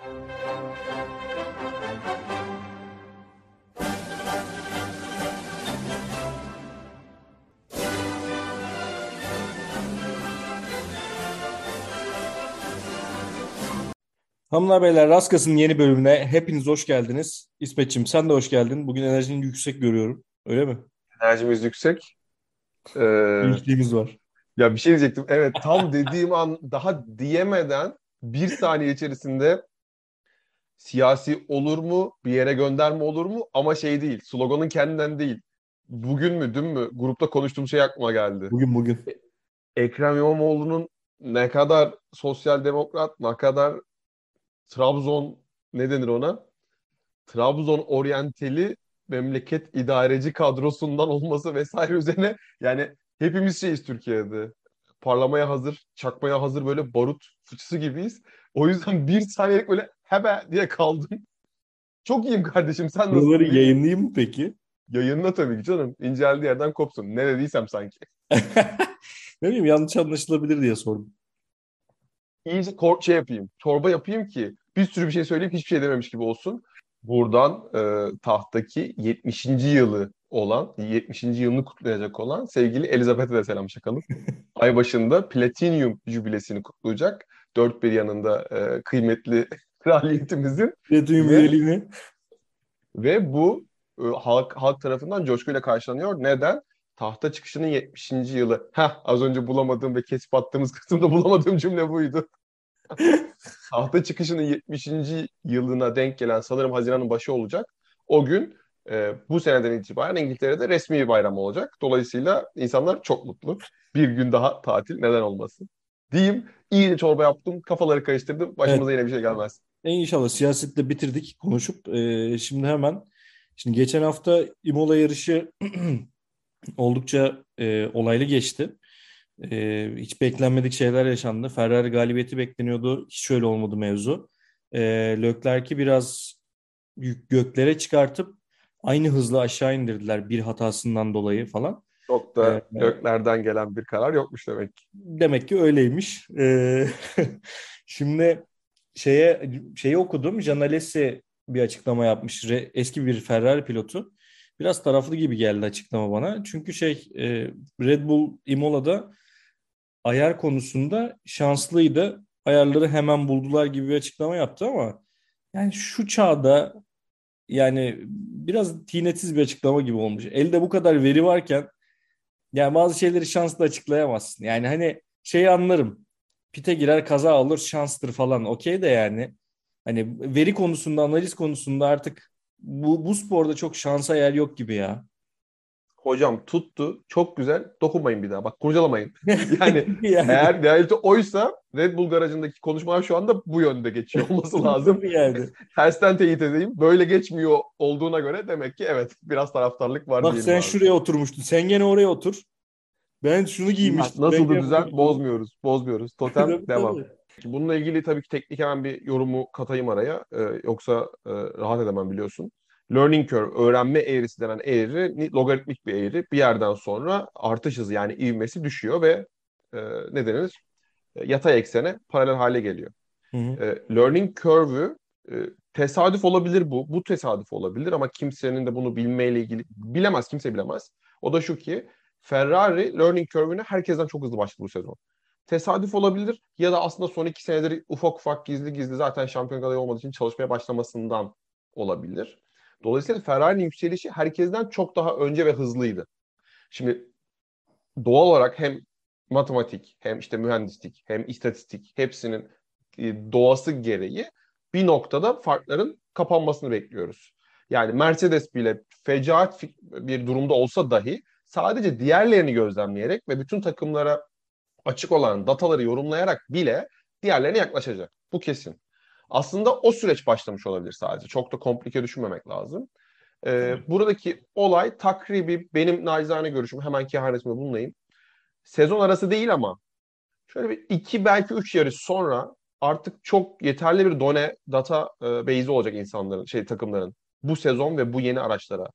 Hanımlar beyler Raskas'ın yeni bölümüne hepiniz hoş geldiniz. İsmet'ciğim sen de hoş geldin. Bugün enerjini yüksek görüyorum. Öyle mi? Enerjimiz yüksek. Ee, var. ya bir şey diyecektim. Evet tam dediğim an daha diyemeden bir saniye içerisinde siyasi olur mu, bir yere gönderme olur mu ama şey değil, sloganın kendinden değil. Bugün mü, dün mü grupta konuştuğum şey aklıma geldi. Bugün bugün. Ekrem İmamoğlu'nun ne kadar sosyal demokrat, ne kadar Trabzon ne denir ona? Trabzon oryanteli memleket idareci kadrosundan olması vesaire üzerine yani hepimiz şeyiz Türkiye'de. Parlamaya hazır, çakmaya hazır böyle barut fıçısı gibiyiz. O yüzden bir saniyelik böyle hebe diye kaldım. Çok iyiyim kardeşim sen nasılsın? Bunları yayınlayayım mı peki? Yayınla tabii ki canım. İnceldiği yerden kopsun. Ne dediysem sanki. ne bileyim yanlış anlaşılabilir diye sordum. İyice kor- şey yapayım. Çorba yapayım ki bir sürü bir şey söyleyip hiçbir şey dememiş gibi olsun. Buradan e, tahtaki 70. yılı olan, 70. yılını kutlayacak olan sevgili Elizabeth'e de selam çakalım. Ay başında Platinum jübilesini kutlayacak. Dört bir yanında e, kıymetli kraliyetimizin. Ve- üyeliğini. Ve bu e, halk halk tarafından coşkuyla karşılanıyor. Neden? Tahta çıkışının 70. yılı. Heh, az önce bulamadığım ve kesip attığımız kısımda bulamadığım cümle buydu. Tahta çıkışının 70. yılına denk gelen sanırım Haziran'ın başı olacak. O gün e, bu seneden itibaren İngiltere'de resmi bir bayram olacak. Dolayısıyla insanlar çok mutlu. Bir gün daha tatil neden olmasın? Diyeyim iyi de çorba yaptım, kafaları karıştırdım. Başımıza yine bir şey gelmez. En inşallah siyasetle bitirdik konuşup. Ee, şimdi hemen şimdi geçen hafta Imola yarışı oldukça e, olaylı geçti. E, hiç beklenmedik şeyler yaşandı. Ferrari galibiyeti bekleniyordu. Hiç öyle olmadı mevzu. E, Leclerc'i biraz göklere çıkartıp aynı hızla aşağı indirdiler bir hatasından dolayı falan. Çok da Evet. göklerden gelen bir karar yokmuş demek ki. Demek ki öyleymiş. Ee, şimdi şeye şeyi okudum. Jean Alesi bir açıklama yapmış. Re- eski bir Ferrari pilotu. Biraz taraflı gibi geldi açıklama bana. Çünkü şey e, Red Bull Imola'da ayar konusunda şanslıydı. Ayarları hemen buldular gibi bir açıklama yaptı ama yani şu çağda yani biraz tinetsiz bir açıklama gibi olmuş. Elde bu kadar veri varken yani bazı şeyleri şansla açıklayamazsın. Yani hani şeyi anlarım. Pite girer kaza olur şanstır falan. Okey de yani. Hani veri konusunda, analiz konusunda artık bu, bu sporda çok şansa yer yok gibi ya. Hocam tuttu. Çok güzel. Dokunmayın bir daha. Bak kurcalamayın. Yani yani, eğer realite oysa Red Bull garajındaki konuşmalar şu anda bu yönde geçiyor olması lazım. yani. Tersten teyit edeyim. Böyle geçmiyor olduğuna göre demek ki evet biraz taraftarlık var Bak sen abi. şuraya oturmuştun. Sen gene oraya otur. Ben şunu giymiştim. Nasıl Ben düzen bozmuyoruz. Bozmuyoruz. Totem devam. tabii. Bununla ilgili tabii ki teknik hemen bir yorumu katayım araya. Ee, yoksa e, rahat edemem biliyorsun. Learning curve, öğrenme eğrisi denen eğri logaritmik bir eğri. Bir yerden sonra artış hızı yani ivmesi düşüyor ve e, ne denir? E, Yatay eksene paralel hale geliyor. Hı hı. E, learning curve'ü e, tesadüf olabilir bu. Bu tesadüf olabilir ama kimsenin de bunu bilmeyle ilgili bilemez. Kimse bilemez. O da şu ki Ferrari learning curve'üne herkesten çok hızlı başladı bu sezon. Tesadüf olabilir ya da aslında son iki senedir ufak ufak gizli gizli zaten şampiyon adayı olmadığı için çalışmaya başlamasından olabilir. Dolayısıyla Ferrari'nin yükselişi herkesten çok daha önce ve hızlıydı. Şimdi doğal olarak hem matematik hem işte mühendislik hem istatistik hepsinin e, doğası gereği bir noktada farkların kapanmasını bekliyoruz. Yani Mercedes bile fecaat bir durumda olsa dahi sadece diğerlerini gözlemleyerek ve bütün takımlara açık olan dataları yorumlayarak bile diğerlerine yaklaşacak. Bu kesin. Aslında o süreç başlamış olabilir sadece. Çok da komplike düşünmemek lazım. Ee, buradaki olay takribi benim naçizane görüşüm hemen kehanetimde bulunayım. Sezon arası değil ama şöyle bir iki belki üç yarış sonra artık çok yeterli bir done data e, base'i olacak insanların, şey takımların bu sezon ve bu yeni araçlara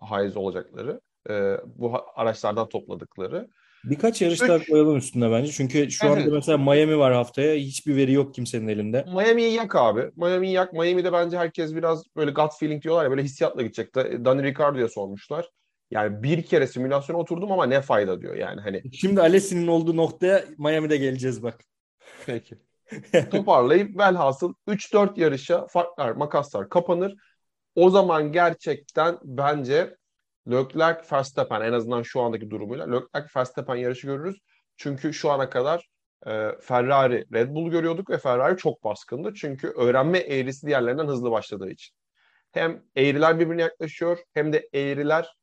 haiz olacakları, e, bu araçlardan topladıkları. Birkaç yarış daha koyalım üstüne bence. Çünkü şu evet. anda mesela Miami var haftaya. Hiçbir veri yok kimsenin elinde. Miami'yi yak abi. Miami'yi yak. Miami'de bence herkes biraz böyle gut feeling diyorlar ya böyle hissiyatla gidecek. Dani Ricardo'ya sormuşlar. Yani bir kere simülasyon oturdum ama ne fayda diyor yani hani. Şimdi Alessi'nin olduğu noktaya Miami'de geleceğiz bak. Peki. Toparlayıp velhasıl 3-4 yarışa farklar, makaslar kapanır. O zaman gerçekten bence Leclerc Verstappen en azından şu andaki durumuyla Leclerc Verstappen yarışı görürüz. Çünkü şu ana kadar e, Ferrari Red Bull görüyorduk ve Ferrari çok baskındı. Çünkü öğrenme eğrisi diğerlerinden hızlı başladığı için. Hem eğriler birbirine yaklaşıyor hem de eğriler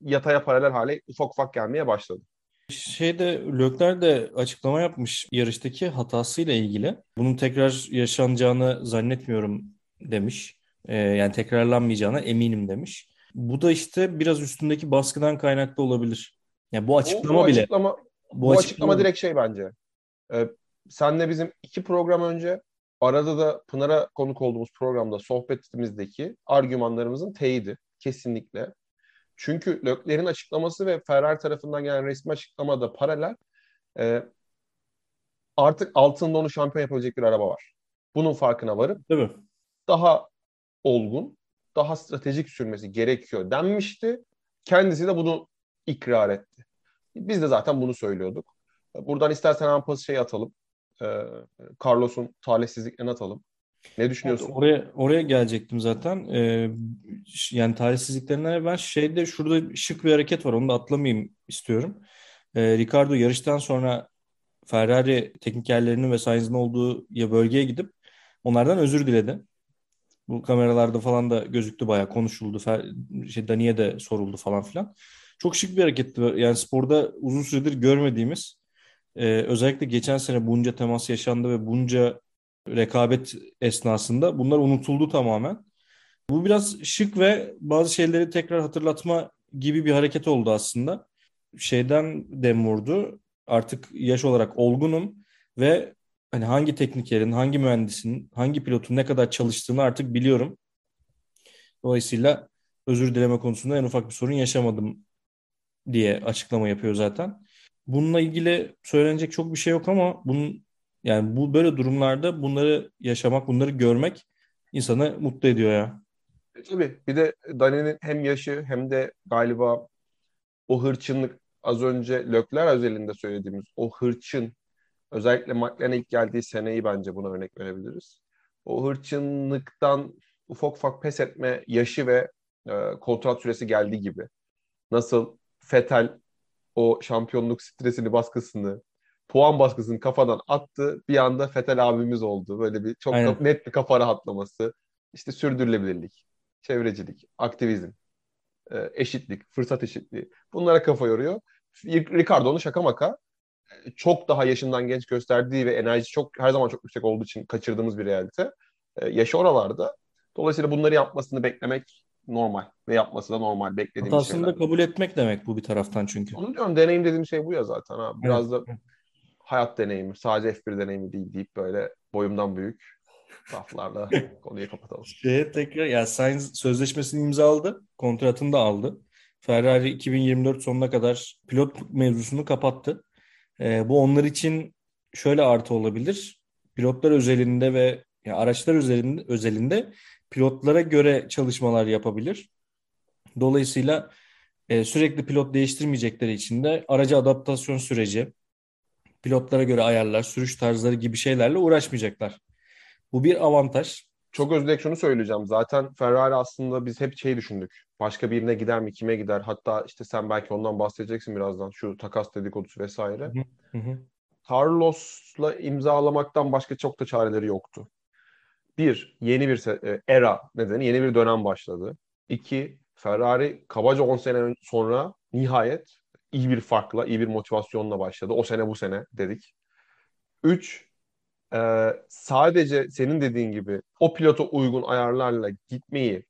yataya paralel hale ufak ufak gelmeye başladı. Şeyde Lökler de açıklama yapmış yarıştaki hatasıyla ilgili. Bunun tekrar yaşanacağını zannetmiyorum demiş. Ee, yani tekrarlanmayacağına eminim demiş. Bu da işte biraz üstündeki baskıdan kaynaklı olabilir. Yani bu açıklama bu, bile. Açıklama, bu, bu açıklama, açıklama direkt şey bence. Ee, senle bizim iki program önce arada da Pınar'a konuk olduğumuz programda sohbetimizdeki argümanlarımızın teyidi. Kesinlikle. Çünkü Lökler'in açıklaması ve Ferrari tarafından gelen resmi açıklamada paralel e, artık altında onu şampiyon yapabilecek bir araba var. Bunun farkına varıp Değil mi? daha olgun, daha stratejik sürmesi gerekiyor denmişti. Kendisi de bunu ikrar etti. Biz de zaten bunu söylüyorduk. Buradan istersen hemen pas şey atalım. Ee, Carlos'un talihsizliklerini atalım. Ne düşünüyorsun? Evet, oraya oraya gelecektim zaten. Ee, yani talihsizliklerinden ben şeyde şurada şık bir hareket var. Onu da atlamayayım istiyorum. Ee, Ricardo yarıştan sonra Ferrari teknikerlerinin ve Sainz'in olduğu ya bölgeye gidip onlardan özür diledi. Bu kameralarda falan da gözüktü bayağı konuşuldu. Fer, şey Dani'ye de soruldu falan filan. Çok şık bir hareketti. Yani sporda uzun süredir görmediğimiz e, özellikle geçen sene bunca temas yaşandı ve bunca rekabet esnasında bunlar unutuldu tamamen. Bu biraz şık ve bazı şeyleri tekrar hatırlatma gibi bir hareket oldu aslında. Şeyden dem. Artık yaş olarak olgunum ve hani hangi teknikerin, hangi mühendisin, hangi pilotun ne kadar çalıştığını artık biliyorum. Dolayısıyla özür dileme konusunda en ufak bir sorun yaşamadım diye açıklama yapıyor zaten. Bununla ilgili söylenecek çok bir şey yok ama bunun yani bu böyle durumlarda bunları yaşamak, bunları görmek insanı mutlu ediyor ya. E, tabii. Bir de Dani'nin hem yaşı hem de galiba o hırçınlık az önce Lökler özelinde söylediğimiz o hırçın özellikle McLaren'e ilk geldiği seneyi bence buna örnek verebiliriz. O hırçınlıktan ufak ufak pes etme yaşı ve e, kontrat süresi geldiği gibi. Nasıl Fetel o şampiyonluk stresini, baskısını, puan baskısını kafadan attı. Bir anda Fetel abimiz oldu. Böyle bir çok Aynen. net bir kafa rahatlaması. İşte sürdürülebilirlik, çevrecilik, aktivizm, e, eşitlik, fırsat eşitliği. Bunlara kafa yoruyor. Ricardo onu şaka maka çok daha yaşından genç gösterdiği ve enerji çok her zaman çok yüksek olduğu için kaçırdığımız bir realite. E, yaşı oralarda. Dolayısıyla bunları yapmasını beklemek normal. Ve yapması da normal. Beklediğimiz Hatasını şeyler. da kabul etmek demek bu bir taraftan çünkü. Onu diyorum deneyim dediğim şey bu ya zaten. Ha. Biraz evet. da hayat deneyimi, sadece F1 deneyimi değil deyip böyle boyumdan büyük laflarla konuyu kapatalım. Şeye tekrar yani Sainz sözleşmesini imzaladı, kontratını da aldı. Ferrari 2024 sonuna kadar pilot mevzusunu kapattı. Ee, bu onlar için şöyle artı olabilir. Pilotlar özelinde ve yani araçlar özelinde, özelinde pilotlara göre çalışmalar yapabilir. Dolayısıyla e, sürekli pilot değiştirmeyecekleri için de araca adaptasyon süreci, pilotlara göre ayarlar, sürüş tarzları gibi şeylerle uğraşmayacaklar. Bu bir avantaj. Çok özlek şunu söyleyeceğim. Zaten Ferrari aslında biz hep şey düşündük. Başka birine gider mi, kime gider? Hatta işte sen belki ondan bahsedeceksin birazdan. Şu takas dedikodusu vesaire. Hı hı. Carlos'la imzalamaktan başka çok da çareleri yoktu. Bir, yeni bir e, era nedeni, yeni bir dönem başladı. İki, Ferrari kabaca 10 sene sonra nihayet iyi bir farkla, iyi bir motivasyonla başladı. O sene bu sene dedik. Üç, e, sadece senin dediğin gibi o pilota uygun ayarlarla gitmeyi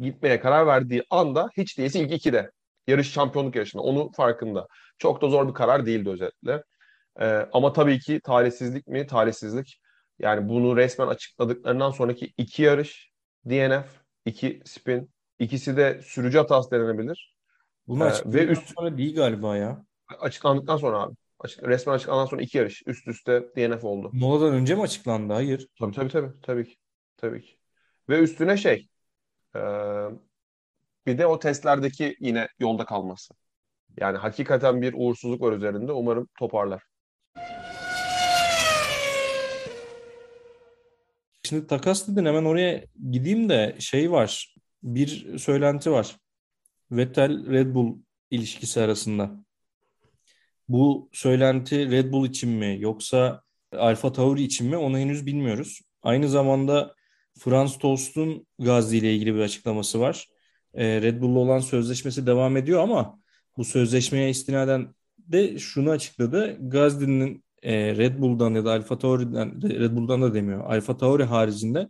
gitmeye karar verdiği anda hiç değilse ilk ikide yarış şampiyonluk yarışında onun farkında. Çok da zor bir karar değildi özetle. E, ama tabii ki talihsizlik mi? Talihsizlik. Yani bunu resmen açıkladıklarından sonraki iki yarış DNF, iki spin, ikisi de sürücü hatası denenebilir. Bunu ee, ve üst... sonra değil galiba ya. Açıklandıktan sonra abi. Açık, resmen açıklandıktan sonra iki yarış üst üste DNF oldu. Moladan önce mi açıklandı? Hayır. Tabii tabii tabii. Tabii ki. Tabii ki. Ve üstüne şey e, bir de o testlerdeki yine yolda kalması. Yani hakikaten bir uğursuzluk var üzerinde. Umarım toparlar. Şimdi takas dedin hemen oraya gideyim de şey var. Bir söylenti var. Vettel Red Bull ilişkisi arasında. Bu söylenti Red Bull için mi yoksa Alfa Tauri için mi onu henüz bilmiyoruz. Aynı zamanda Franz Tost'un Gazli ile ilgili bir açıklaması var. Ee, Red Bull'la olan sözleşmesi devam ediyor ama bu sözleşmeye istinaden de şunu açıkladı. Gazli'nin e, Red Bull'dan ya da Alfa Tauri'den Red Bull'dan da demiyor. Alfa Tauri haricinde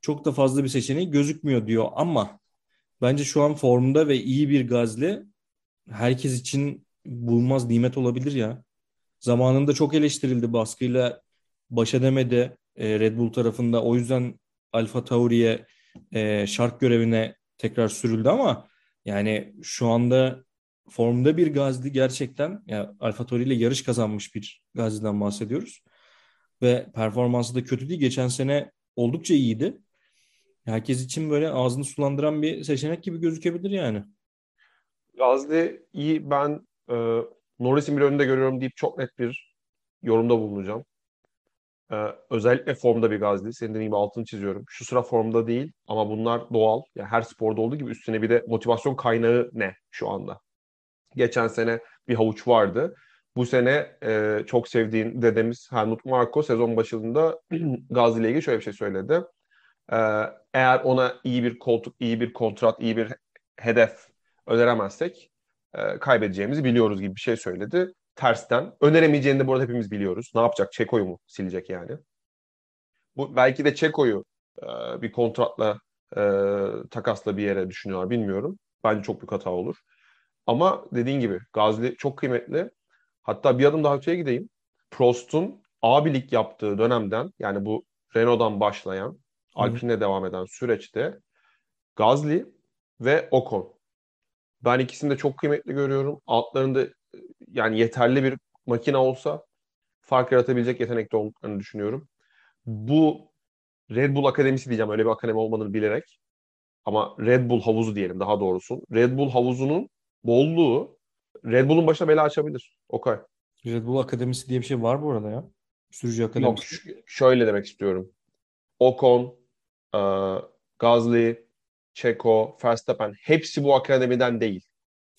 çok da fazla bir seçeneği gözükmüyor diyor ama bence şu an formda ve iyi bir Gazli herkes için bulmaz nimet olabilir ya. Zamanında çok eleştirildi baskıyla baş edemedi e, Red Bull tarafında. O yüzden Alfa Tauri'ye e, şark görevine tekrar sürüldü ama yani şu anda formda bir Gazli gerçekten yani Alfa Tauri ile yarış kazanmış bir Gazli'den bahsediyoruz. Ve performansı da kötü değil. Geçen sene oldukça iyiydi. Herkes için böyle ağzını sulandıran bir seçenek gibi gözükebilir yani. Gazli iyi ben e, Norris'in bir önünde görüyorum deyip çok net bir yorumda bulunacağım. E, özellikle formda bir Gazli. Senin dediğin gibi altını çiziyorum. Şu sıra formda değil ama bunlar doğal. Yani her sporda olduğu gibi üstüne bir de motivasyon kaynağı ne şu anda? Geçen sene bir havuç vardı. Bu sene e, çok sevdiğin dedemiz Helmut Marko sezon başında Gazi ile ilgili şöyle bir şey söyledi. E, eğer ona iyi bir koltuk, iyi bir kontrat, iyi bir hedef öneremezsek e, kaybedeceğimizi biliyoruz gibi bir şey söyledi. Tersten. Öneremeyeceğini de bu arada hepimiz biliyoruz. Ne yapacak? Çeko'yu mu silecek yani? Bu belki de Çeko'yu e, bir kontratla e, takasla bir yere düşünüyorlar bilmiyorum. Bence çok büyük hata olur. Ama dediğin gibi Gazli çok kıymetli. Hatta bir adım daha öteye gideyim. Prost'un abilik yaptığı dönemden yani bu Renault'dan başlayan Alpine'e devam eden süreçte Gazli ve Ocon. Ben ikisini de çok kıymetli görüyorum. Altlarında yani yeterli bir makine olsa fark yaratabilecek yetenekte olduklarını düşünüyorum. Bu Red Bull Akademisi diyeceğim öyle bir akademi olmadığını bilerek. Ama Red Bull havuzu diyelim daha doğrusu. Red Bull havuzunun bolluğu Red Bull'un başına bela açabilir. Okay. Red Bull Akademisi diye bir şey var bu arada ya. Sürücü Akademisi. Yok şöyle demek istiyorum. Ocon, e, Gasly, Checo, Verstappen hepsi bu akademiden değil.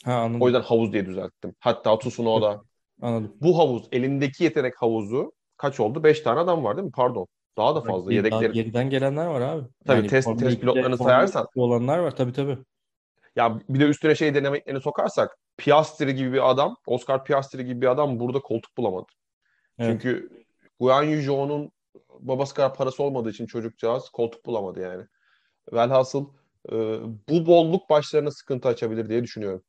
Ha anladım. O yüzden havuz diye düzelttim. Hatta Tsunoda. Anladım. Bu havuz, elindeki yetenek havuzu kaç oldu? Beş tane adam var değil mi? Pardon. Daha da fazla. Daha Yedekleri. geriden gelenler var abi. Tabii Yani test, test 2'de, pilotlarını sayarsan. 2'de olanlar var tabii tabii. Ya bir de üstüne şey denemeklerini sokarsak Piastri gibi bir adam, Oscar Piastri gibi bir adam burada koltuk bulamadı. Evet. Çünkü Guan Yu Zhou'nun babası kadar parası olmadığı için çocukcağız koltuk bulamadı yani. Velhasıl e, bu bolluk başlarına sıkıntı açabilir diye düşünüyorum.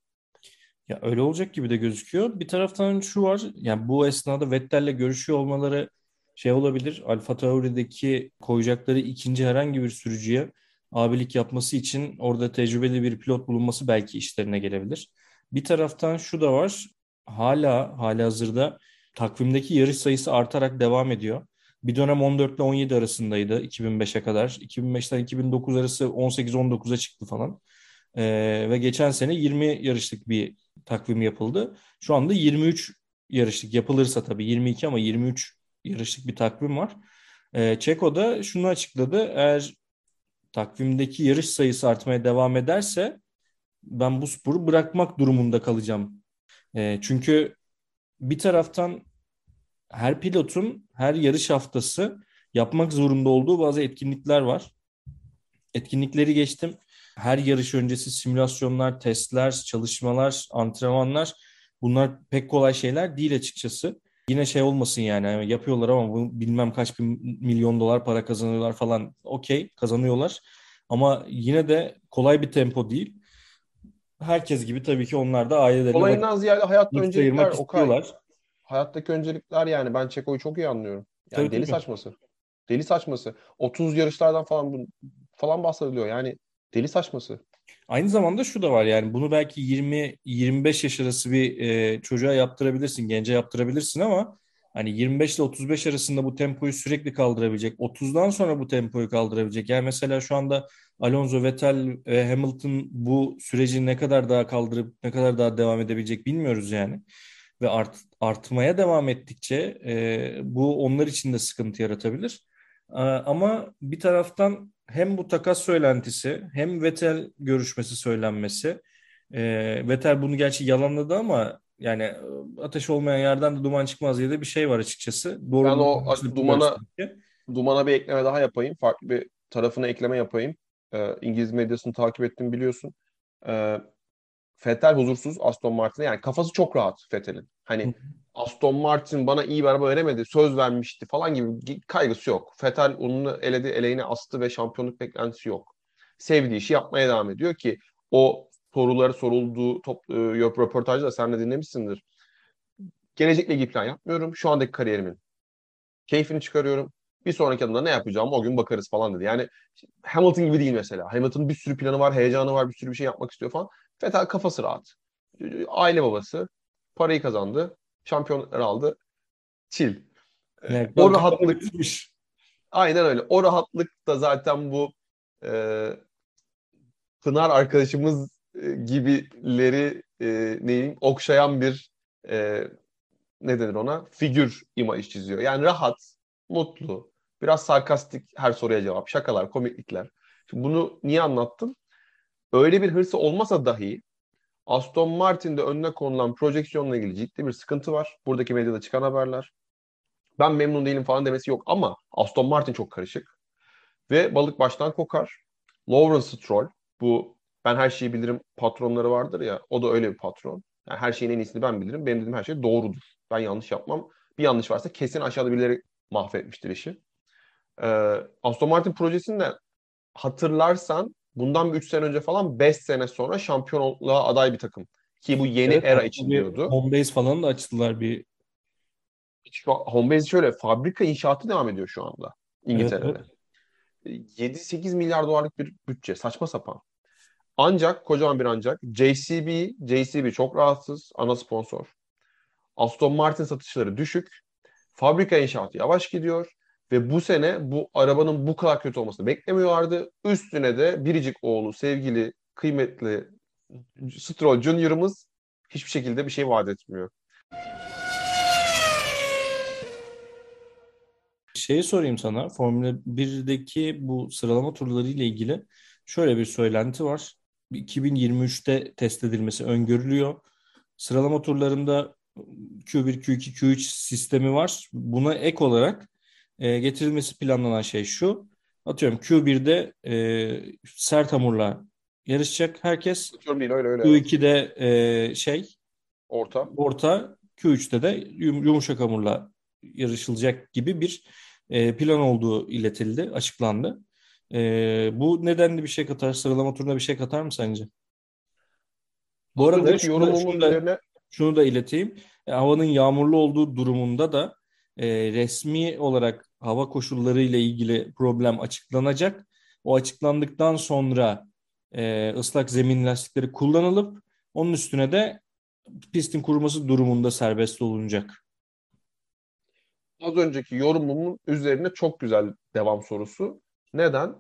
Ya öyle olacak gibi de gözüküyor. Bir taraftan şu var. Yani bu esnada Vettel'le görüşüyor olmaları şey olabilir. Alfa Tauri'deki koyacakları ikinci herhangi bir sürücüye abilik yapması için orada tecrübeli bir pilot bulunması belki işlerine gelebilir. Bir taraftan şu da var. Hala hala hazırda takvimdeki yarış sayısı artarak devam ediyor. Bir dönem 14 ile 17 arasındaydı 2005'e kadar. 2005'ten 2009 arası 18-19'a çıktı falan. Ee, ve geçen sene 20 yarışlık bir takvim yapıldı. Şu anda 23 yarışlık yapılırsa tabii 22 ama 23 yarışlık bir takvim var. Ee, Çeko da şunu açıkladı. Eğer takvimdeki yarış sayısı artmaya devam ederse ben bu sporu bırakmak durumunda kalacağım. Ee, çünkü bir taraftan her pilotun her yarış haftası yapmak zorunda olduğu bazı etkinlikler var. Etkinlikleri geçtim. Her yarış öncesi simülasyonlar, testler, çalışmalar, antrenmanlar bunlar pek kolay şeyler değil açıkçası. Yine şey olmasın yani yapıyorlar ama bu bilmem kaç bin milyon dolar para kazanıyorlar falan. Okey kazanıyorlar ama yine de kolay bir tempo değil. Herkes gibi tabii ki onlar da ailelerine Olayından ziyade vakit öncelikler ayırmak o kadar. istiyorlar. Hayattaki öncelikler yani ben Çeko'yu çok iyi anlıyorum. Yani Tabii, deli tabii. saçması. Deli saçması. 30 yarışlardan falan falan bahsediliyor. Yani deli saçması. Aynı zamanda şu da var yani bunu belki 20-25 yaş arası bir e, çocuğa yaptırabilirsin, gence yaptırabilirsin ama hani 25 ile 35 arasında bu tempoyu sürekli kaldırabilecek, 30'dan sonra bu tempoyu kaldırabilecek. Yani mesela şu anda Alonso, Vettel ve Hamilton bu süreci ne kadar daha kaldırıp ne kadar daha devam edebilecek bilmiyoruz yani. Ve art, artmaya devam ettikçe e, bu onlar için de sıkıntı yaratabilir. E, ama bir taraftan hem bu takas söylentisi hem Vettel görüşmesi söylenmesi. E, Vettel bunu gerçi yalanladı ama yani e, ateş olmayan yerden de duman çıkmaz diye de bir şey var açıkçası. Doğru ben o dumana dumana bir ekleme daha yapayım. Farklı bir tarafına ekleme yapayım. Ee, İngiliz medyasını takip ettim biliyorsun. Ee, Vettel huzursuz Aston Martin'e. Yani kafası çok rahat Vettel'in. Hani Aston Martin bana iyi bir araba veremedi, söz vermişti falan gibi kaygısı yok. Vettel onu eledi, eleğine astı ve şampiyonluk beklentisi yok. Sevdiği işi yapmaya devam ediyor ki o soruları sorulduğu top, e, röportajda sen de dinlemişsindir. Gelecekle ilgili plan yapmıyorum. Şu andaki kariyerimin keyfini çıkarıyorum. Bir sonraki adımda ne yapacağım o gün bakarız falan dedi. Yani Hamilton gibi değil mesela. Hamilton'ın bir sürü planı var, heyecanı var, bir sürü bir şey yapmak istiyor falan. Vettel kafası rahat. Aile babası. Parayı kazandı. Şampiyonlar aldı. Chill. Evet, o rahatlık bitmiş. Aynen öyle. O rahatlık da zaten bu e, Pınar arkadaşımız e, gibileri e, neyin okşayan bir e, ne denir ona? Figür imaj çiziyor. Yani rahat, mutlu, biraz sarkastik her soruya cevap, şakalar, komiklikler. Şimdi bunu niye anlattım? Öyle bir hırsı olmasa dahi Aston Martin'de önüne konulan projeksiyonla ilgili ciddi bir sıkıntı var. Buradaki medyada çıkan haberler. Ben memnun değilim falan demesi yok ama Aston Martin çok karışık. Ve balık baştan kokar. Lawrence Stroll bu ben her şeyi bilirim patronları vardır ya o da öyle bir patron. Yani her şeyin en iyisini ben bilirim. Benim dediğim her şey doğrudur. Ben yanlış yapmam. Bir yanlış varsa kesin aşağıda birileri mahvetmiştir işi. Ee, Aston Martin projesinde hatırlarsan bundan bir 3 sene önce falan 5 sene sonra şampiyonluğa aday bir takım. Ki bu yeni evet, era için diyordu. Home base falan da açtılar bir. Şu home base şöyle fabrika inşaatı devam ediyor şu anda İngiltere'de. Evet, evet. 7-8 milyar dolarlık bir bütçe. Saçma sapan. Ancak kocaman bir ancak JCB, JCB çok rahatsız ana sponsor. Aston Martin satışları düşük. Fabrika inşaatı yavaş gidiyor. Ve bu sene bu arabanın bu kadar kötü olmasını beklemiyorlardı. Üstüne de biricik oğlu, sevgili, kıymetli Stroll Junior'ımız hiçbir şekilde bir şey vaat etmiyor. Şeyi sorayım sana. Formula 1'deki bu sıralama turları ile ilgili şöyle bir söylenti var. 2023'te test edilmesi öngörülüyor. Sıralama turlarında Q1, Q2, Q3 sistemi var. Buna ek olarak e, getirilmesi planlanan şey şu. Atıyorum Q1'de e, sert hamurla yarışacak herkes. Değil, öyle, öyle. Q2'de e, şey orta. Orta. Q3'te de yumuşak hamurla yarışılacak gibi bir e, plan olduğu iletildi, açıklandı. E, bu nedenli bir şey katar, sıralama turuna bir şey katar mı sence? Bu arada şunu, şunu, da, üzerine... şunu da ileteyim. E, havanın yağmurlu olduğu durumunda da e, resmi olarak hava koşulları ile ilgili problem açıklanacak. O açıklandıktan sonra e, ıslak zemin lastikleri kullanılıp onun üstüne de pistin kuruması durumunda serbest olunacak. Az önceki yorumumun üzerine çok güzel devam sorusu. Neden?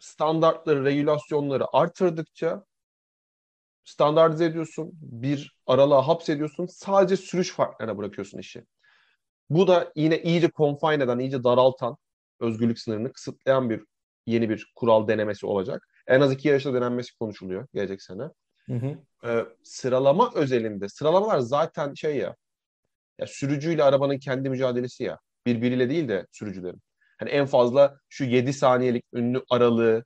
Standartları, regülasyonları artırdıkça standartize ediyorsun, bir aralığa hapsediyorsun, sadece sürüş farklarına bırakıyorsun işi. Bu da yine iyice confine eden, iyice daraltan, özgürlük sınırını kısıtlayan bir yeni bir kural denemesi olacak. En az iki yarışta denenmesi konuşuluyor gelecek sene. Hı hı. Ee, sıralama özelinde, sıralamalar zaten şey ya, ya sürücüyle arabanın kendi mücadelesi ya. Birbiriyle değil de sürücülerin. Hani en fazla şu 7 saniyelik ünlü aralığı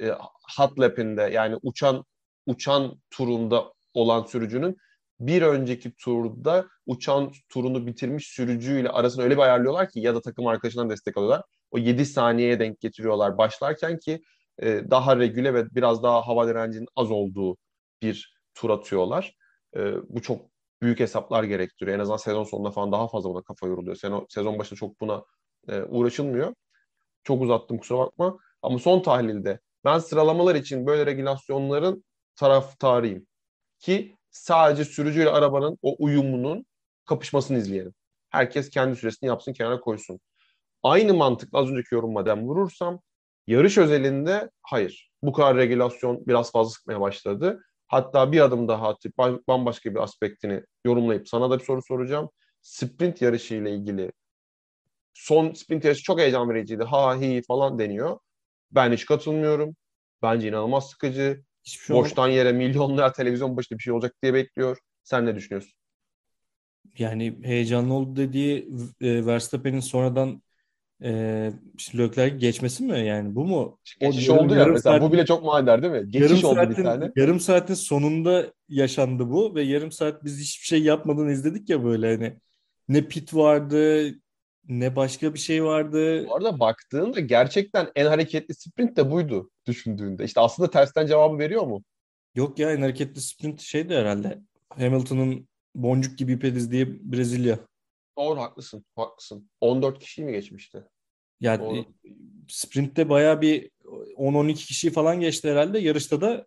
e, hot lap'inde yani uçan uçan turunda olan sürücünün bir önceki turda uçan turunu bitirmiş sürücüyle arasını öyle bir ayarlıyorlar ki ya da takım arkadaşından destek alıyorlar. O 7 saniyeye denk getiriyorlar başlarken ki e, daha regüle ve biraz daha hava direncinin az olduğu bir tur atıyorlar. E, bu çok büyük hesaplar gerektiriyor. En azından sezon sonunda falan daha fazla buna kafa yoruluyor. Sezon, sezon başında çok buna e, uğraşılmıyor. Çok uzattım kusura bakma. Ama son tahlilde Ben sıralamalar için böyle regülasyonların taraftarıyım. Ki sadece sürücüyle arabanın o uyumunun kapışmasını izleyelim. Herkes kendi süresini yapsın, kenara koysun. Aynı mantıkla az önceki yorumma dem vurursam yarış özelinde hayır. Bu kadar regülasyon biraz fazla sıkmaya başladı. Hatta bir adım daha atıp bambaşka bir aspektini yorumlayıp sana da bir soru soracağım. Sprint yarışı ile ilgili son sprint yarışı çok heyecan vericiydi. Ha hi falan deniyor. Ben hiç katılmıyorum. Bence inanılmaz sıkıcı. Hiçbir şey Boştan olmadı. yere milyonlar televizyon başında bir şey olacak diye bekliyor. Sen ne düşünüyorsun? Yani heyecanlı oldu dediği e, Verstappen'in sonradan e, işte Leclerc geçmesi mi yani bu mu? Geçiş o, oldu ya mesela saat, bu bile çok manidar değil mi? Geçiş yarım oldu saatin, bir tane. Yarım saatin sonunda yaşandı bu ve yarım saat biz hiçbir şey yapmadan izledik ya böyle hani ne pit vardı ne başka bir şey vardı. Bu arada baktığında gerçekten en hareketli sprint de buydu düşündüğünde. İşte aslında tersten cevabı veriyor mu? Yok ya en hareketli sprint şeydi herhalde. Hamilton'ın boncuk gibi ipediz diye Brezilya. Doğru haklısın. Haklısın. 14 kişi mi geçmişti? Yani Doğru. sprintte bayağı bir 10-12 kişi falan geçti herhalde. Yarışta da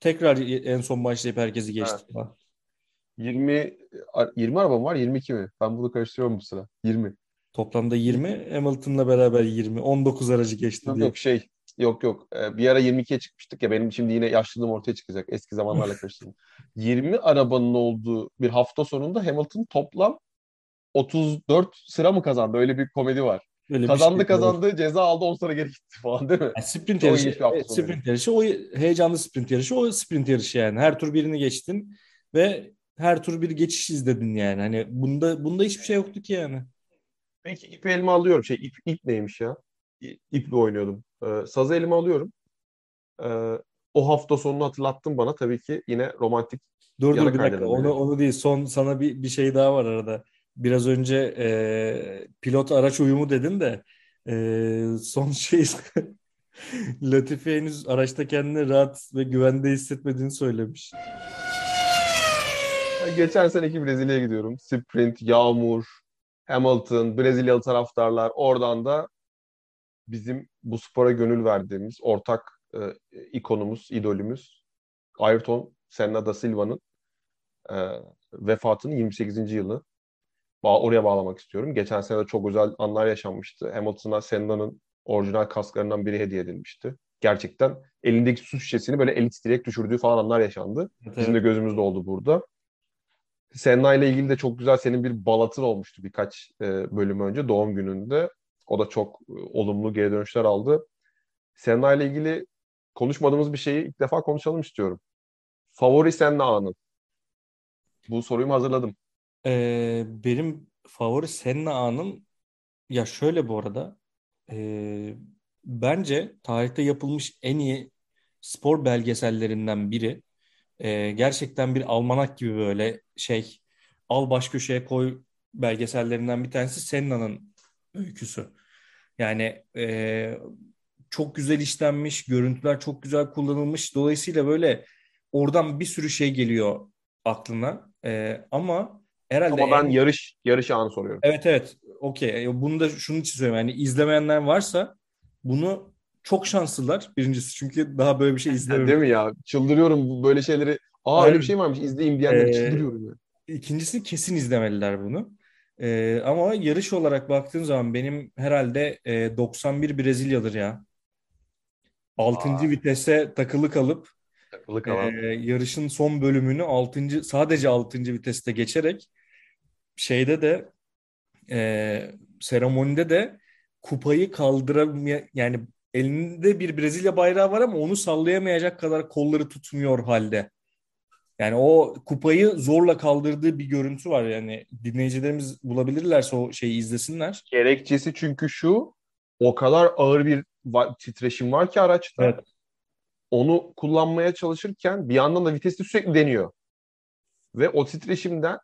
tekrar en son başlayıp herkesi geçti. Evet. 20 20 arabam var 22 mi? Ben bunu karıştırıyorum bu sıra. 20. Toplamda 20. Hamilton'la beraber 20. 19 aracı geçti yok, diye. Yok şey yok yok. Ee, bir ara 22'ye çıkmıştık ya benim şimdi yine yaşlılığım ortaya çıkacak. Eski zamanlarla karıştırdım. 20 arabanın olduğu bir hafta sonunda Hamilton toplam 34 sıra mı kazandı? Öyle bir komedi var. Öyle kazandı şey, kazandı evet. ceza aldı 10 sıra geri gitti falan değil mi? Yani sprint yarışı, e, sprint yarışı o heyecanlı sprint yarışı o sprint yarışı yani. Her tur birini geçtin ve her tur bir geçiş izledin yani. Hani bunda bunda hiçbir şey yoktu ki yani. Peki ipi elime alıyorum. Şey ip, ip neymiş ya? İple oynuyordum. Ee, sazı elime alıyorum. Ee, o hafta sonunu hatırlattın bana. Tabii ki yine romantik Dur dur bir dakika. Onu, onu değil. Son sana bir, bir şey daha var arada. Biraz önce e, pilot araç uyumu dedin de e, son şey Latifi henüz araçta kendini rahat ve güvende hissetmediğini söylemiş. Geçen seneki Brezilya'ya gidiyorum. Sprint, yağmur, Hamilton, Brezilyalı taraftarlar. Oradan da bizim bu spora gönül verdiğimiz ortak e, ikonumuz, idolümüz Ayrton Senna da Silva'nın e, vefatının 28. yılı. Ba oraya bağlamak istiyorum. Geçen sene de çok özel anlar yaşanmıştı. Hamilton'a Senna'nın orijinal kasklarından biri hediye edilmişti. Gerçekten elindeki su şişesini böyle eli titreyerek düşürdüğü falan anlar yaşandı. Evet. Bizim de gözümüzde oldu burada. Senna ile ilgili de çok güzel senin bir balatın olmuştu birkaç e, bölüm önce doğum gününde. O da çok e, olumlu geri dönüşler aldı. Senna ile ilgili konuşmadığımız bir şeyi ilk defa konuşalım istiyorum. Favori Senna anın. Bu soruyu hazırladım. Ee, benim favori Senna anım ya şöyle bu arada e, bence tarihte yapılmış en iyi spor belgesellerinden biri. E, gerçekten bir almanak gibi böyle şey al baş köşeye koy belgesellerinden bir tanesi Senna'nın öyküsü. Yani e, çok güzel işlenmiş, görüntüler çok güzel kullanılmış. Dolayısıyla böyle oradan bir sürü şey geliyor aklına. E, ama herhalde Ama ben en... yarış yarış anı soruyorum. Evet evet. Okey. Bunu da şunun için söylüyorum. Yani izlemeyenler varsa bunu çok şanslılar. Birincisi çünkü daha böyle bir şey izlememiş. Değil mi ya? Çıldırıyorum böyle şeyleri. Aa Aynen. öyle bir şey varmış izleyeyim diyenleri ee, çıldırıyorum. Yani. İkincisi kesin izlemeliler bunu. Ee, ama yarış olarak baktığın zaman benim herhalde e, 91 Brezilyadır ya. 6. Aa. vitese takılı kalıp takılı kalan. E, yarışın son bölümünü 6. sadece 6. viteste geçerek şeyde de e, seremonide de kupayı kaldıramaya yani elinde bir Brezilya bayrağı var ama onu sallayamayacak kadar kolları tutmuyor halde. Yani o kupayı zorla kaldırdığı bir görüntü var yani dinleyicilerimiz bulabilirlerse o şeyi izlesinler. Gerekçesi çünkü şu o kadar ağır bir titreşim var ki araçta. Evet. Onu kullanmaya çalışırken bir yandan da vitesi sürekli deniyor. Ve o titreşimden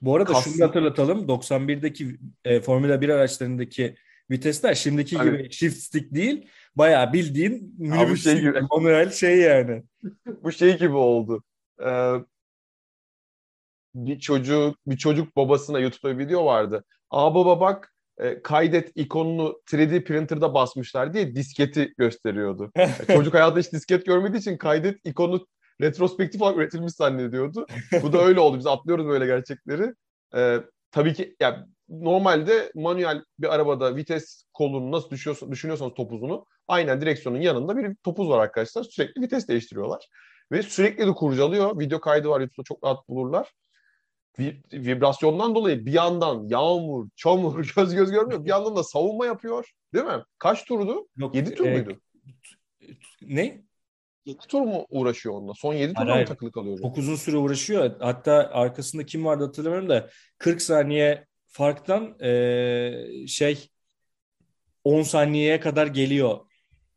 bu arada Kastım. şunu hatırlatalım. 91'deki e, Formula 1 araçlarındaki vitesler şimdiki hani, gibi shift stick değil. Bayağı bildiğin minibüs şey gibi. manuel şey yani. bu şey gibi oldu. Ee, bir çocuk bir çocuk babasına YouTube'da bir video vardı. Aa baba bak e, kaydet ikonunu 3D printer'da basmışlar diye disketi gösteriyordu. Yani çocuk hayatta hiç disket görmediği için kaydet ikonu retrospektif olarak üretilmiş zannediyordu. Bu da öyle oldu. Biz atlıyoruz böyle gerçekleri. E, tabii ki yani normalde manuel bir arabada vites kolunu nasıl düşünüyorsanız topuzunu aynen direksiyonun yanında bir topuz var arkadaşlar. Sürekli vites değiştiriyorlar. Ve sürekli de kurcalıyor. Video kaydı var YouTube'da çok rahat bulurlar. Vibrasyondan dolayı bir yandan yağmur, çamur, göz göz görmüyor. Bir yandan da savunma yapıyor. Değil mi? Kaç turdu? Yok, 7 tur e, muydu? Ne? 7 tur mu uğraşıyor onunla? Son 7 turda mı takılı kalıyor? Çok uzun süre uğraşıyor. Hatta arkasında kim vardı hatırlamıyorum da 40 saniye farktan e, şey 10 saniyeye kadar geliyor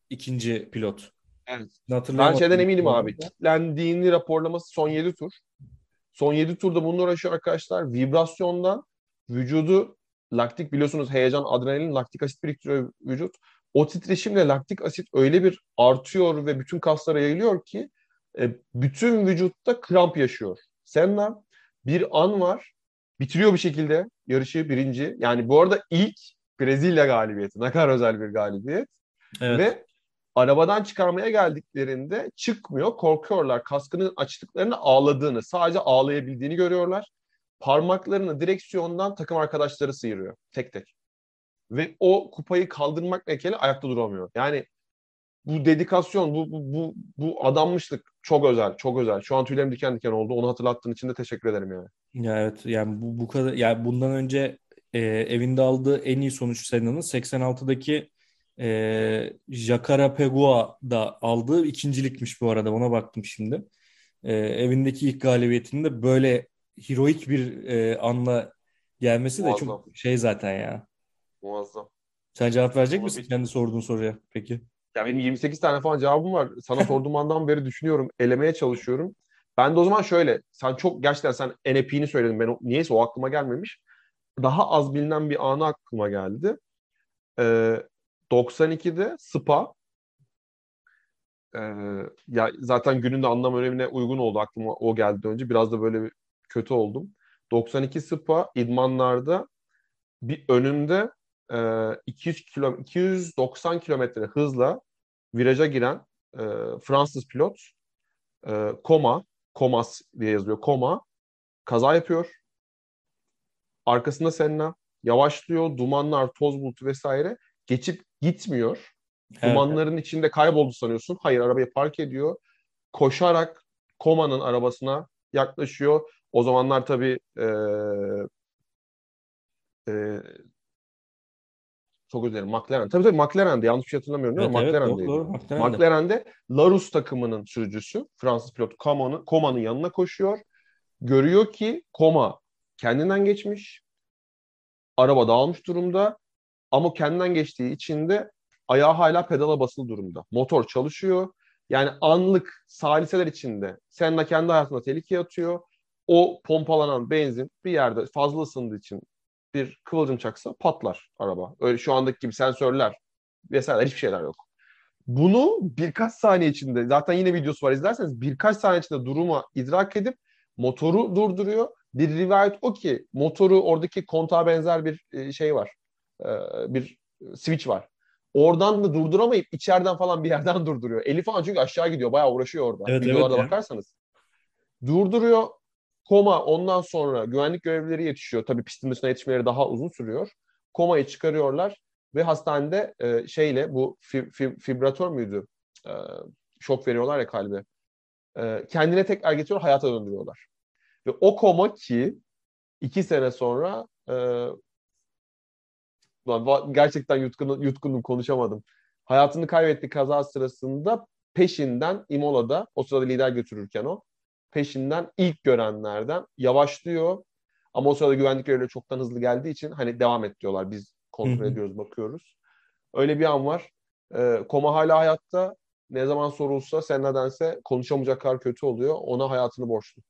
ikinci pilot. Evet. Ben şeyden eminim abi. Kitlendiğini raporlaması son 7 tur. Son 7 turda bununla uğraşıyor arkadaşlar. Vibrasyondan vücudu laktik biliyorsunuz heyecan, adrenalin, laktik asit biriktiriyor vücut. O titreşimle laktik asit öyle bir artıyor ve bütün kaslara yayılıyor ki e, bütün vücutta kramp yaşıyor. Senna bir an var bitiriyor bir şekilde yarışı birinci. Yani bu arada ilk Brezilya galibiyeti. Ne kadar özel bir galibiyet. Evet. Ve arabadan çıkarmaya geldiklerinde çıkmıyor. Korkuyorlar. Kaskının açtıklarını ağladığını, sadece ağlayabildiğini görüyorlar. Parmaklarını direksiyondan takım arkadaşları sıyırıyor. Tek tek. Ve o kupayı kaldırmak nekeli ayakta duramıyor. Yani bu dedikasyon, bu, bu, bu, bu adanmışlık çok özel, çok özel. Şu an tüylerim diken diken oldu. Onu hatırlattığın için de teşekkür ederim yani. Ya evet yani bu, bu kadar yani bundan önce e, evinde aldığı en iyi sonuç Senna'nın 86'daki e, Jacara Pegua'da aldığı ikincilikmiş bu arada ona baktım şimdi. E, evindeki ilk galibiyetinde böyle heroik bir e, anla gelmesi Muazzam. de çok şey zaten ya. Muazzam. Sen cevap verecek Ama misin kendi sorduğun soruya peki? Ya benim 28 tane falan cevabım var. Sana sorduğum andan beri düşünüyorum, elemeye çalışıyorum. Ben de o zaman şöyle, sen çok gerçekten sen NFP'ni söyledin. Ben o, niyeyse o aklıma gelmemiş. Daha az bilinen bir anı aklıma geldi. Ee, 92'de Spa ee, ya zaten günün de anlam önemine uygun oldu aklıma o geldi önce. Biraz da böyle kötü oldum. 92 Spa idmanlarda bir önünde e, 200 kilo, 290 kilometre hızla viraja giren e, Fransız pilot e, Koma, Komas diye yazılıyor. Koma kaza yapıyor. Arkasında Senna yavaşlıyor. Dumanlar, toz bulutu vesaire geçip gitmiyor. Evet. Dumanların içinde kayboldu sanıyorsun. Hayır arabayı park ediyor. Koşarak Koma'nın arabasına yaklaşıyor. O zamanlar tabii e, e, çok özür dilerim. McLaren. Tabii tabii McLaren'de yanlış bir şey hatırlamıyorum değil evet, mi? Evet, McLaren'deydi. Doğru, McLaren'de. McLaren'de Larus takımının sürücüsü Fransız pilot Koma'nın Koma'nın yanına koşuyor. Görüyor ki Koma kendinden geçmiş. Araba dağılmış durumda. Ama kendinden geçtiği için de ayağı hala pedala basılı durumda. Motor çalışıyor. Yani anlık saliseler içinde Senna kendi hayatına tehlikeye atıyor. O pompalanan benzin bir yerde fazla ısındığı için bir kıvılcım çaksa patlar araba. Öyle şu andaki gibi sensörler vesaire hiçbir şeyler yok. Bunu birkaç saniye içinde zaten yine videosu var izlerseniz birkaç saniye içinde duruma idrak edip motoru durduruyor. Bir rivayet o ki motoru oradaki kontağa benzer bir e, şey var. E, bir switch var. Oradan da durduramayıp içeriden falan bir yerden durduruyor. Elif falan çünkü aşağı gidiyor. Bayağı uğraşıyor orada. Evet, Videolarda evet, bakarsanız. Durduruyor. Koma ondan sonra güvenlik görevlileri yetişiyor. Tabii pistin dışına yetişmeleri daha uzun sürüyor. Komayı çıkarıyorlar ve hastanede e, şeyle bu fib, fib, fibratör müydü? E, şok veriyorlar ya kalbe. E, kendine tekrar getiriyor, hayata döndürüyorlar. Ve o koma ki iki sene sonra e, gerçekten yutkun, yutkunum konuşamadım. Hayatını kaybetti kaza sırasında peşinden Imola'da o sırada lider götürürken o peşinden ilk görenlerden yavaşlıyor. Ama o sırada güvenlik görevlileri çoktan hızlı geldiği için hani devam et diyorlar. Biz kontrol ediyoruz, bakıyoruz. Öyle bir an var. Ee, Koma hala hayatta. Ne zaman sorulsa sen nedense konuşamayacak kadar kötü oluyor. Ona hayatını borçlu.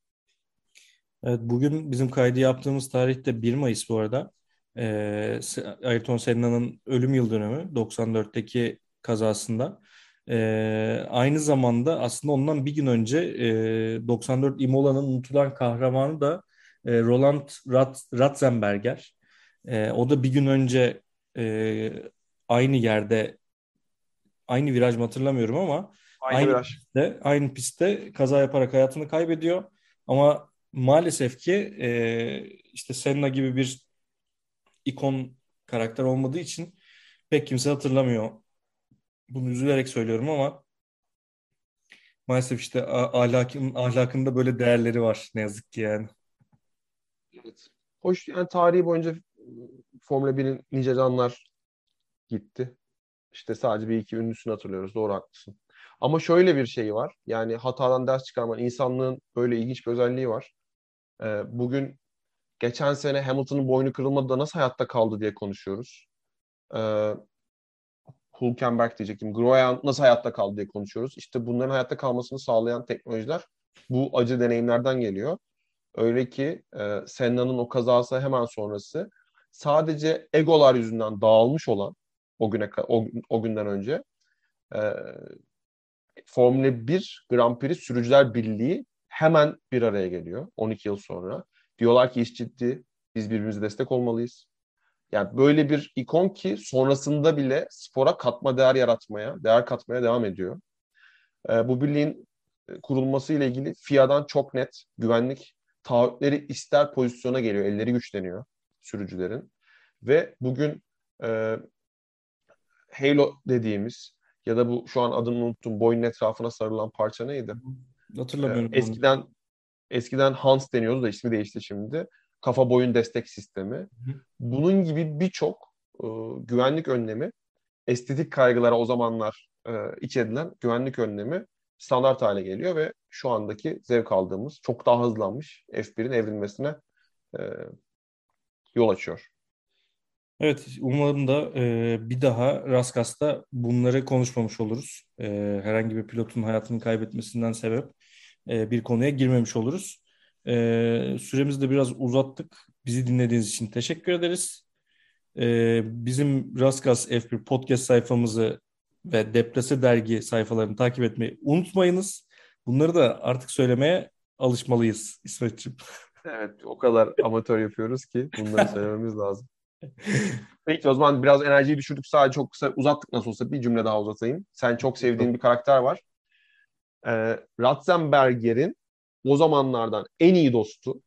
Evet, bugün bizim kaydı yaptığımız tarihte 1 Mayıs bu arada. Ee, Ayrton Senna'nın ölüm yıl dönümü 94'teki kazasında. E, aynı zamanda aslında ondan bir gün önce e, 94 Imola'nın unutulan kahramanı da e, Roland Rat, Ratzenberger. E, o da bir gün önce e, aynı yerde aynı viraj mı hatırlamıyorum ama Aynı, aynı viraj. pistte, aynı pistte kaza yaparak hayatını kaybediyor. Ama maalesef ki e, işte Senna gibi bir ikon karakter olmadığı için pek kimse hatırlamıyor. Bunu üzülerek söylüyorum ama maalesef işte ahlakın, ahlakında böyle değerleri var ne yazık ki yani. Evet. Hoş yani tarihi boyunca Formula 1'in nice canlar gitti. İşte sadece bir iki ünlüsünü hatırlıyoruz. Doğru haklısın. Ama şöyle bir şey var. Yani hatadan ders çıkarman, insanlığın böyle ilginç bir özelliği var. Ee, bugün geçen sene Hamilton'ın boynu kırılmadı da nasıl hayatta kaldı diye konuşuyoruz. Ee, Hülkenberg diyecektim. Groyan nasıl hayatta kaldı diye konuşuyoruz. İşte bunların hayatta kalmasını sağlayan teknolojiler bu acı deneyimlerden geliyor. Öyle ki e, Senna'nın o kazası hemen sonrası sadece egolar yüzünden dağılmış olan o güne o, o günden önce e, Formula 1 Grand Prix Sürücüler Birliği hemen bir araya geliyor 12 yıl sonra. Diyorlar ki iş ciddi, biz birbirimize destek olmalıyız. Yani böyle bir ikon ki sonrasında bile spora katma değer yaratmaya, değer katmaya devam ediyor. E, bu birliğin kurulması ile ilgili FIA'dan çok net güvenlik taahhütleri ister pozisyona geliyor, elleri güçleniyor sürücülerin. Ve bugün e, Halo dediğimiz ya da bu şu an adını unuttum boynun etrafına sarılan parça neydi? Hatırlamıyorum. Ee, eskiden eskiden Hans deniyordu da ismi değişti şimdi. Kafa boyun destek sistemi. Hı. Bunun gibi birçok e, güvenlik önlemi, estetik kaygılara o zamanlar e, iç edilen güvenlik önlemi standart hale geliyor ve şu andaki zevk aldığımız çok daha hızlanmış F1'in evrilmesine e, yol açıyor. Evet, umarım da e, bir daha Raskas'ta bunları konuşmamış oluruz. E, herhangi bir pilotun hayatını kaybetmesinden sebep e, bir konuya girmemiş oluruz. E, süremizi de biraz uzattık. Bizi dinlediğiniz için teşekkür ederiz. E, bizim Raskas F1 podcast sayfamızı ve Deplase dergi sayfalarını takip etmeyi unutmayınız. Bunları da artık söylemeye alışmalıyız İsmetciğim. Evet, o kadar amatör yapıyoruz ki bunları söylememiz lazım. Peki o zaman biraz enerjiyi düşürdük. Sadece çok kısa uzattık nasıl olsa bir cümle daha uzatayım. Sen çok sevdiğin bir karakter var. Ee, Ratzenberger'in o zamanlardan en iyi dostu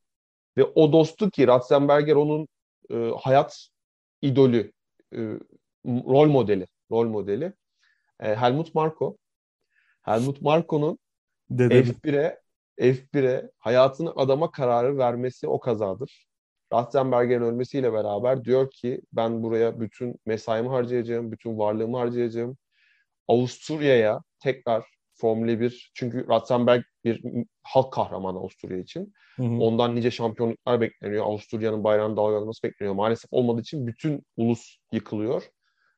ve o dostu ki Ratzenberger onun e, hayat idolü, e, rol modeli, rol modeli. E, Helmut Marko. Helmut Marko'nun F1'e F1'e hayatını adama kararı vermesi o kazadır. Ratzenberger'in ölmesiyle beraber diyor ki ben buraya bütün mesaimi harcayacağım, bütün varlığımı harcayacağım. Avusturya'ya tekrar Formula 1 çünkü Ratzenberg bir halk kahramanı Avusturya için. Hı hı. Ondan nice şampiyonluklar bekleniyor. Avusturya'nın bayrağını dalgalaması bekleniyor. Maalesef olmadığı için bütün ulus yıkılıyor.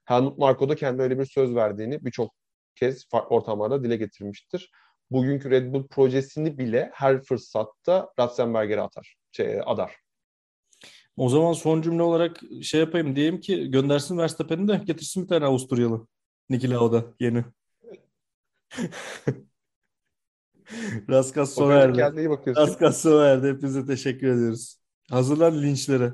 Helmut Marko da kendi öyle bir söz verdiğini birçok kez farklı ortamlarda dile getirmiştir. Bugünkü Red Bull projesini bile her fırsatta Ratzenberger'e atar, şey, adar. O zaman son cümle olarak şey yapayım diyeyim ki göndersin Verstappen'i de getirsin bir tane Avusturyalı. Niki Lauda yeni. Raskas sona erdi. Kendine iyi bakıyorsun. Raskas sona erdi. Hepinize teşekkür ediyoruz. Hazırlan linçlere.